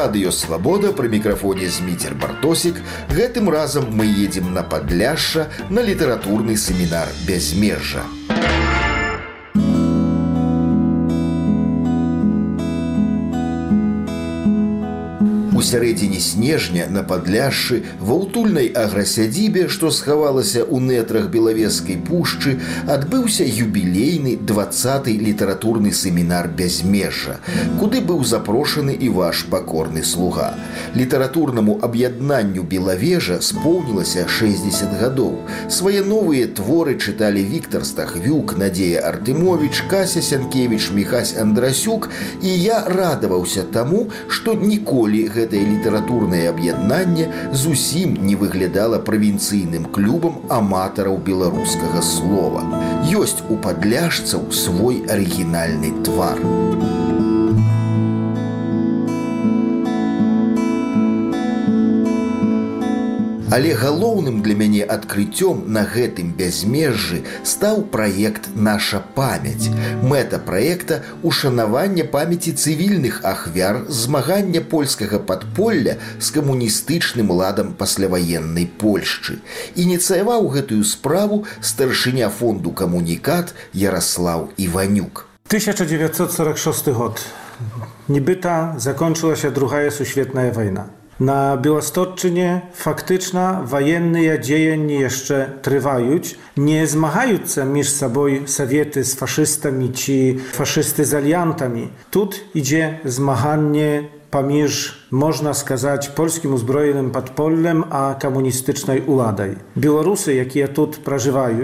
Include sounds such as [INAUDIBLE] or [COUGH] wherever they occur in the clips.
эфіры радыёвабода пры мікрафоне зміцер бартосік гэтым разам мы едзем на падляшша на літаратурны семінар бязмежжа. У сярэдзіне снежня на падляшшы ва ўтульнай аграсядзібе, што схавалася ў нетрах белавескай пушчы, адбыўся юбілейны 20 літаратурны семінар бязмежжа, куды быў запрошаны і ваш пакорны слуга. Літаратурнаму аб'яднанню белавежа споўнілася 60 гадоў. Свае новыя творы чыталі Віктор Стахвюк, Надзея Артымович, Кася Сянкевич, Міхась Андрасюк, і я радаваўся таму, што ніколі гэта гэтае літаратурнае аб'яднанне зусім не выглядала правінцыйным клубам аматараў беларускага слова. Ёсць у падляжцаў свой арыгінальны твар. Але галоўным для мяне адкрыццём на гэтым бязмежжы стаў праект наша памяць. Мэта праекта ушанавання памяці цывільных ахвяр змагання польскага падполля з камуністычным ладам пасляваеннай Польшчы. Ініцыяваў гэтую справу старшыня фонду камунікат Ярослаў Іванюк. 1946 год. Нібыта закончылася другая сусветная вайна. Na Białostocczynie faktyczna wojenny dziejen jeszcze trwajuć. Nie zmagające między sobą Sowiety z faszystami czy faszysty z aliantami. Tu idzie zmaganie pomiędzy, można skazać, polskim uzbrojonym podpollem a komunistycznej uladaj. Białorusy, jakie tu przeżywają,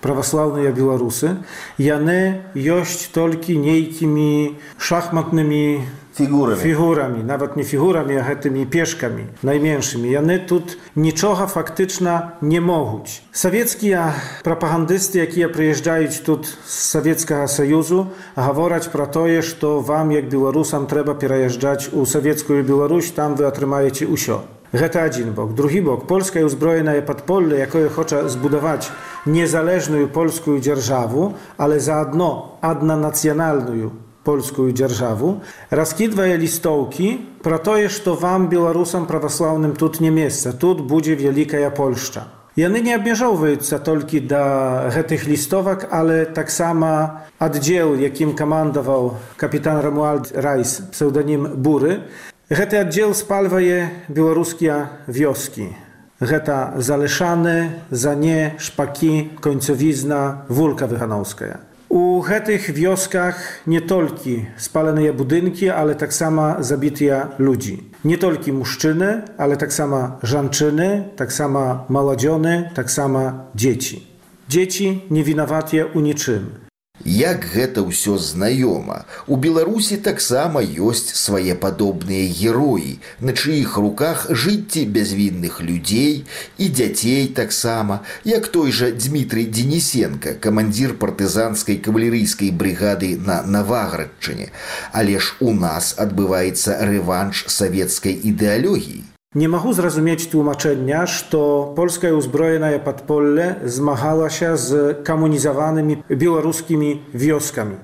prawosławne Białorusy, jane jość tylko niekimi szachmatnymi фігурамі фігурамі нават не фігурамі а гэтымі пешкамі найменшымі яны тут нічога фактычна не могуць савецкія прапагандысты якія прыязджаюць тут з савецкага саюзу гавораць пра тое што вам як беларусам трэба пераязджаць у савецкую Беларусь там вы атрымаеце ўсё Гэта адзін бок. Другі бок польскае ўзброенае падполле, якое хоча збудаваць незалежную польскую дзяржаву, але заадно аднанацыянальную польскую дзяржаву, раскідвае лістоўкі пра тое, што вам беларусам праваслаўным тут не месца, тут будзе вялікая Польшча. Яны не абмяжоўваюцца толькі да гэтых лістовак, але таксама аддзел, якім камандаваў капітан Рамуальд Райс псеўданім буры. Гэты аддзел спальвае беларускія вёскі. Гэта залышаны, зане, шпакі, концовізна, вулка Uchetych wioskach nie tolki spalene budynki, ale tak sama zabitja ludzi. Nie tolki muszczyny, ale tak sama żanczyny, tak sama maładziony, tak sama dzieci. Dzieci niewinowatie u niczym. Як гэта ўсё знаёма. У Беларусі таксама ёсць свае падобныя героі, на чыіх руках жыцці бязвінных людзей і дзяцей таксама, як той жа Дмітрый Денісенко, камандзір партызанскай кавалерыйскай брыгады на Наваградчыне. Але ж у нас адбываецца рэванш савецкай ідэалогіі. Nie mogę zrozumieć tłumaczenia, że polskie uzbrojone podpolle zmagała się z komunizowanymi białoruskimi wioskami.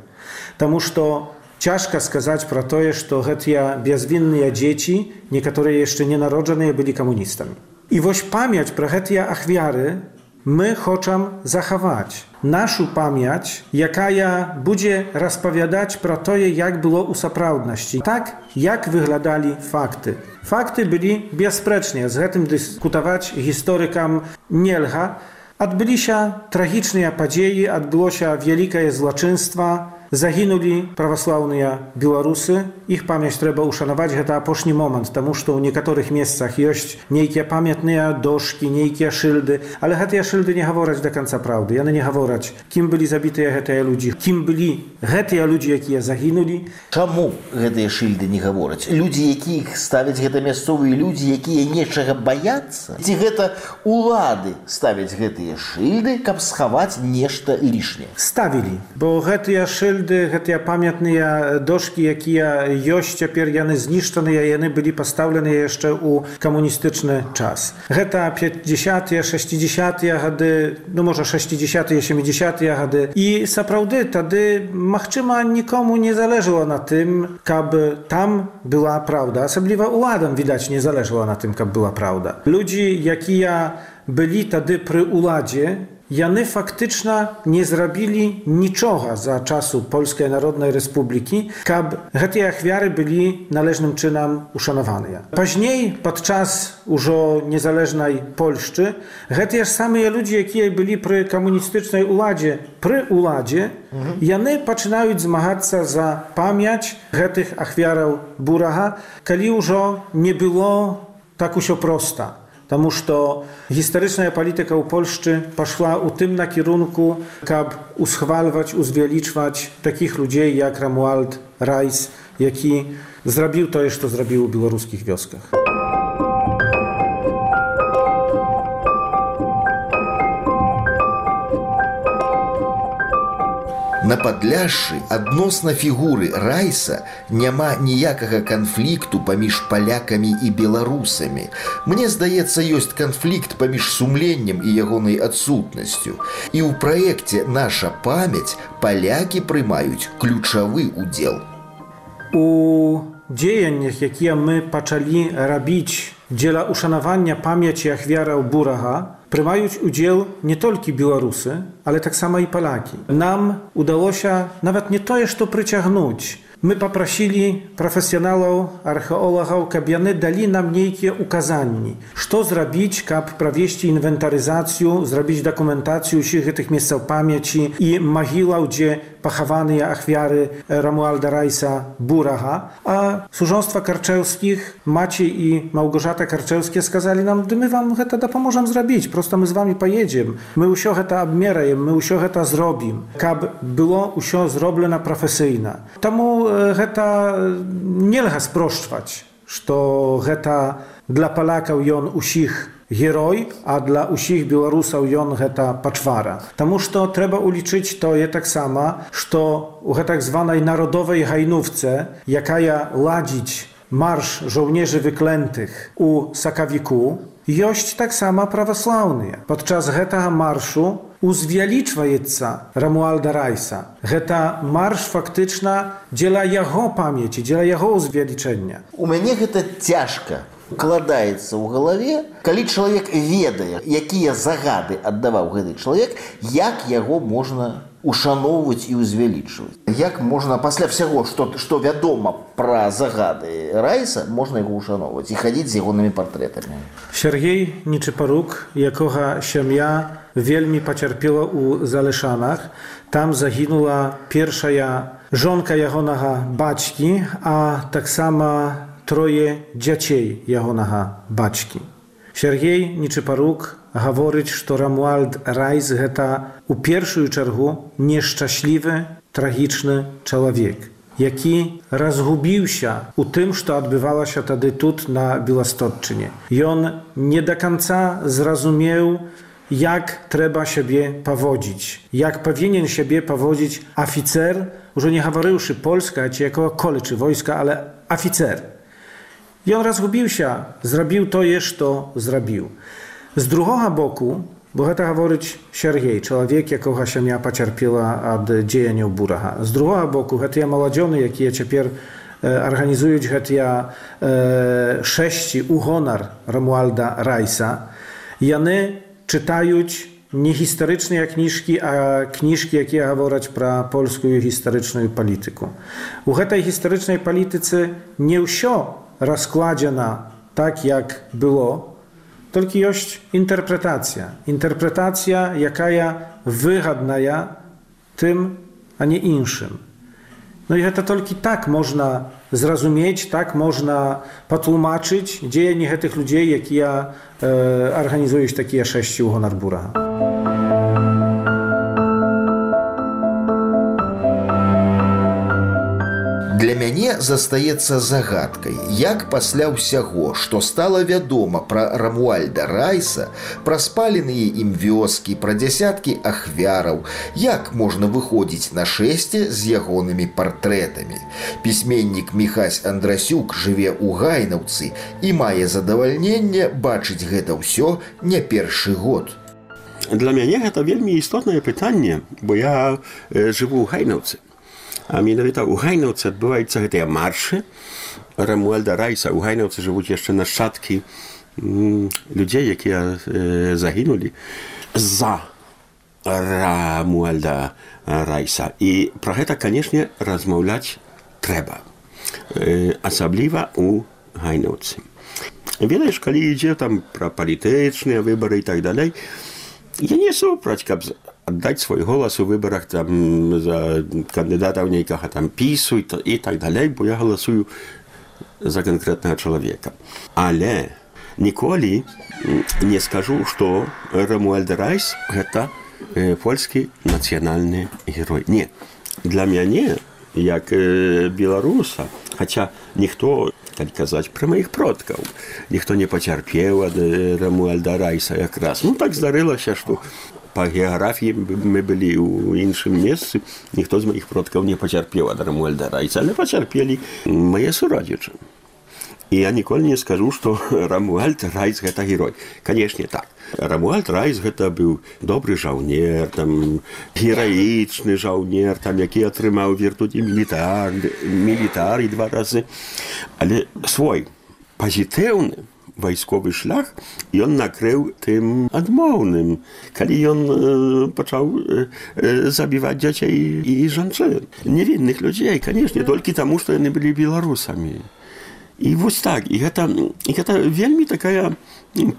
Тому что ciężko сказать про to, że te bezwinne dzieci, niektóre jeszcze nienarodzone, byli komunistami. I woś pamięć про te achwiary my chcemy zachować. naszą pamięć, jaka ja będzie rozpowiadać pro jak było u. Tak, jak wyglądali fakty. Fakty byli bezsprzecznie, z tym dyskutować historykam nie lcha. Odbyli się tragiczne padzieje, odbyło się wielkie złoczyństwa. Загінулі праваслаўныя беларусы. Іх памяць трэба ўшанаваць. Гэта апошні момант таму што ў некаторых месцах ёсць нейкія памятныя дошки нейкія шыльды. Але гэтыя шыльды не гавораць до конца праўды. Яны не гавораць кім былі забітыя гэтыя людзі кім былі гэтыя людзі якія загінулі. Чаму гэтыя шыльды не гавораць? Людзі якіх ставяць гэта мясцовыя людзі якія нечага баяцца? Ці гэта улады ставяць гэтыя шыльды каб схаваць нешта лішняе? Ставілі бо гэтыя шыльды шыльды гэтыя памятныя дошки якія ёсць цяпер яны знішчаныя яны былі пастаўленыя яшчэ ў камуністычны час гэта 50 60 гады ну можа 60 70 гады і сапраўды тады магчыма нікому не залежала на тым каб там была праўда асабліва уладам відаць не залежала на тым каб была праўда людзі якія былі тады пры Jany faktyczna nie zrobili niczego za czasu Polskiej Narodnej Republiki, kab te achwiary byli należnym czynem uszanowane. Później, podczas już niezależnej Polszczy, te same ludzie, jakie byli przy komunistycznej uładzie, przy uladzie, mhm. jany zaczynają zmagać się za pamięć tych achwiarów Buraha, kiedy już nie było tak się prosta Таму што гістарычная палітыка ў Польшчы пашла ў тым накірунку, каб усхвальваць, узвялічваць такіх людзей як Рамуальд Райс, які зрабіў тое, што зрабіў у беларускіх вёсках. На падляшшы адносна фігуры райса няма ніякага канфлікту паміж палякамі і беларусамі. Мне здаецца, ёсць канфлікт паміж сумленнем і ягонай адсутнасцю. І ў праекце наша памяць палякі прымаюць ключавы удзел. У дзеяннях, якія мы пачалі рабіць Dzieła uszanowania pamięci Jachwiara Buraha prymajuć udział nie tylko Białorusy, ale tak samo i Polaki. Nam udało się nawet nie to jeszcze przyciągnąć. My poprosili profesjonalów, archeologów, kabiany dali nam niejakie ukazania, co zrobić, kap prawieści inwentaryzację, zrobić dokumentację wszystkich tych miejsc pamięci i mogiła, gdzie Pachawany Achwiary Ramualda Rajsa Buraha, a służąstwa karczewskich Maciej i Małgorzata Karczewskie skazali nam, gdy my wam heta da pomożem zrobić, prosto my z wami pojedziem, my usio heta obmierajem, my usio heta zrobim, kab było usio zroblena profesyjna. Temu e, heta e, nie lcha sproszczwać, że heta dla Palaka on usich герой, а для ўсіх беларусаў ён гэта пачвара. Таму што трэба ўлічыць тое таксама, што у гэтак званай народовай гайнówce, якая ладзіць марш żołnierzy wyklętych u Sakawiku, ёсць таксама праваслаўныя. Падчас гэтага маршу узвялічваецца Рамуальда Райса. Гэта марш фактычна дзеля яго памяці, дзеля яго ўзвялічэння. У мяне гэта цяжка Укладаецца ў галаве, калі чалавек ведае, якія загады аддаваў гэты чалавек, як яго можна ушаноўваць і ўзвялічваць. Як можна пасля всяго, што, што вядома пра загады райса можна яго ушаноўваць і хадзіць з ягонымі партрэтамі. Сергей Нечыпарук, якога сям'я вельмі пацярпела ў залешанах. Там загінула першая жонка ягонага бацькі, а таксама трое дзяцей ягонага бацькі. Сергей Нечыпарук гаворыць, што Рамуальд Райз гэта у першую чаргу нешчаслівы трагічны чалавек, які разгубіўся у тым, што адбывалася тады тут на беластотчыне. Ён не да канца зразумеў, jak trzeba siebie powodzić, jak powinien siebie powodzić oficer, już nie hawarywszy Polska, czy jako kole, czy wojska, ale oficer. I on się, zrobił to, jeszcze zrobił. Z drugiego boku, bo to mówić Sergiej, człowiek, jakoga się pacierpiela od dziejenioł buraha. Z drugiego boku, to ja młodziony, jaki ja teraz e, organizuję, to ja e, sześci uhonar Romualda Rajsa, jany czytajuć nie historyczne jak a kniżki, jakie mówić pra polską historyczną politykę. U tej historycznej polityce nie wsio rozkładzena tak, jak było, tylko jest interpretacja. Interpretacja, jakaja wygodna tym, a nie inszym. No i to tylko tak można zrozumieć, tak można potłumaczyć dzieje tych ludzi, jak ja e, organizuję takie sześciu honarbura. Для мяне застаецца загадкай, як пасля ўсяго, што стала вядома пра Рамуальда Райса, пра спаленыя ім вёскі, пра дзясяткі ахвяраў, як можна выходзіць на шэсце з ягонымі партрэтамі. Пісьменнік Міхась Андрасюк жыве ў гайнаўцы і мае задавальненне бачыць гэта ўсё не першы год. Для мяне гэта вельмі істотнае пытанне, бо я э, жыву ў гайнаўцы А менавіта ў гайнаўцы адбываюцца гэтыя маршы рамуальда райса у гайнаўцы жывуць яшчэ нашчадкі людзей якія э, загінулі за рамуальда райса і пра гэта канешне размаўляць трэба э, асабліва у гайнаўцы ведаеш калі ідзе там пра палітычныя выбары і так далей я не супраць каб аддаць свой голас у выбарах там за кандыдатаў нейкага там пісу і так далей бо я галасую за канкрэтнага чалавека але ніколі не скажу што рамуальд райс гэта э, польскі нацыянальны герой. Не для мяне як э, беларуса хаця ніхто так казаць пра маіх продкаў ніхто не пацярпеў ад рамуальда райса якраз. Ну так здарылася што па геаграфіі мы былі ў іншым месцы ніхто з маіх продкаў не пацярпеў ад рамуэльда райца але пацярпелі мае сурадзічы я ніколі не скажу што [LAUGHS] рамуальд райц гэта герой. Канешне так. Рамуальд райс гэта быў добры жаўнер там гераічны жаўнер там які атрымаў вертуці мілітар мілітары два разы. Але свой пазітыўны вайсковы шлях ён накрыў тым адмоўным калі ён э, пачаў э, забіваць дзяцей і жанчын невінных людзей канешне толькі таму што яны былі беларусамі і вось так і гэта і гэта вельмі такая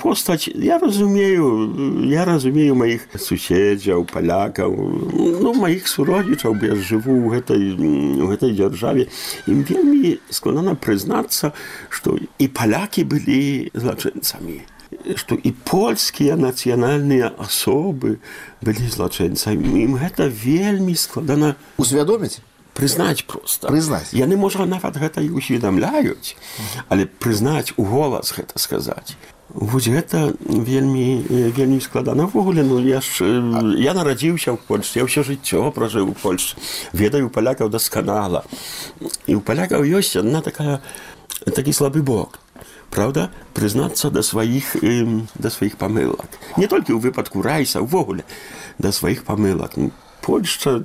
постаць. Я разумею я разумею маіх суседзяў палякаў ну маіх суродзічаў я жыву ў гэтай у гэтай дзяржаве. Ім вельмі складана прызнацца што і палякі былі злачынцамі што і польскія нацыянальныя асобы былі злачынцамі. Ім гэта вельмі складана усвядоміць прызнаць просто. Прызнаць яны можа нават гэта і усведамляюць але прызнаць у голас гэта сказаць. Вось гэта вельмі вельмі складана. Ввогуле ну я ж я нарадзіўся ў польсце я ўсё жыццё пражыў у польльш ведаю палякаў дасканала. І ў палякаў ёсць одна такая такі слабы бок. Праўда, прызнацца да сваіх да сваіх памылак. Не толькі ў выпадку райса ўвогуле да сваіх памылак. Польшча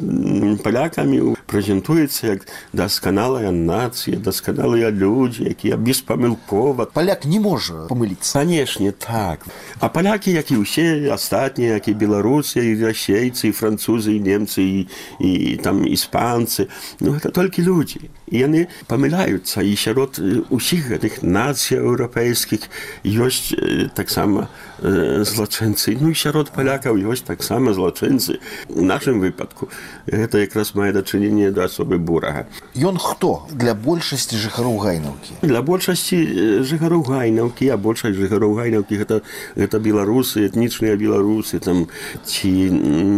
палякамі прэзентуецца як дасканалая нацыя, дасканалыя людзі, якія беспамылкова. Паляк не можа памыліцца. Канешне, так. А палякі, як і ўсе астатнія, як і беларусы, і расейцы, і французы, і немцы і, і там іспанцы, ну гэта толькі людзі. І яны памыляюцца і сярод усіх гэтых нацый еўрапейскіх ёсць таксама злачынцы. Ну і сярод палякаў ёсць таксама злачынцы. У нашым выпадку. Гэта якраз мае дачыненне да асобы бурага Ён хто? Для большасці жыхароў гайнаўкі? Для большасці жыхароў гайнаўкі а большасць жыхароў гайнаўкі гэта гэта беларусы этнічныя беларусы там ці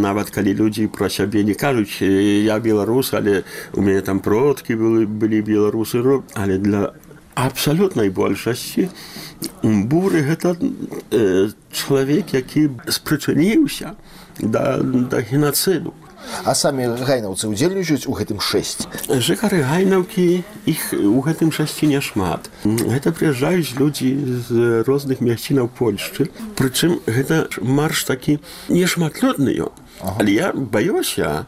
нават калі людзі пра сябе не кажуць я беларус але у мяне там продкі былі былі беларусы але для абсалютнай большасці буры гэта э, чалавек які спрычыніўся да, да генацыду А самі гайнаўцы ўдзельнічаюць у гэтым шэсць. Жыхары гайнаўкі іх у гэтым шасці няшмат. Гэта прыязджаюць людзі з розных мясцінаў Польшчы. Прычым гэта марш такі нешматлёдны ён. Ага. Але я баюся,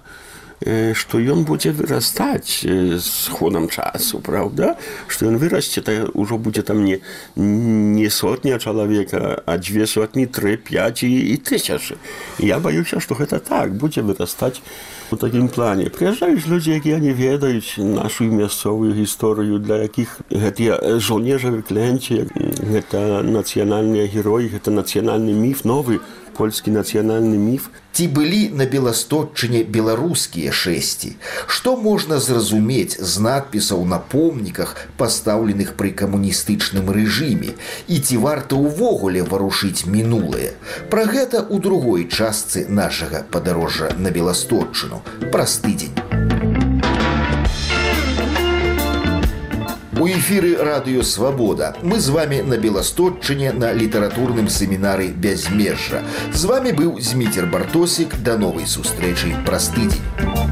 што ён будзе вырастаць з ходам часу праўда што ён вырасце то ўжо будзе там не не сотня чалавека а дзве сотні тры пять і, і тысячы я баюся што гэта так будзе вырастаць у такім плане прыязджаюць людзі якія не ведаюць нашу мясцовую гісторыю для якіх гэтыя жаўнежавы кленці гэта нацыянальныя героі гэта нацыянальны міф новы польскі нацыянальны міф? Ці былі на беластотчыне беларускія шэсці? Што можна зразумець з надпісаў на помніках пастаўленых пры камуністычным рэжыме? І ці варта ўвогуле варушыць мінулае? Пра гэта ў другой частцы нашага падарожжа на беластотчыну праз тыдзень У эфіры радыё свабода мы з вами на беластотчыне на літаратурным семінары бязмежжа з вами быў зміцер бартосік да новай сустрэчы праз тыдзень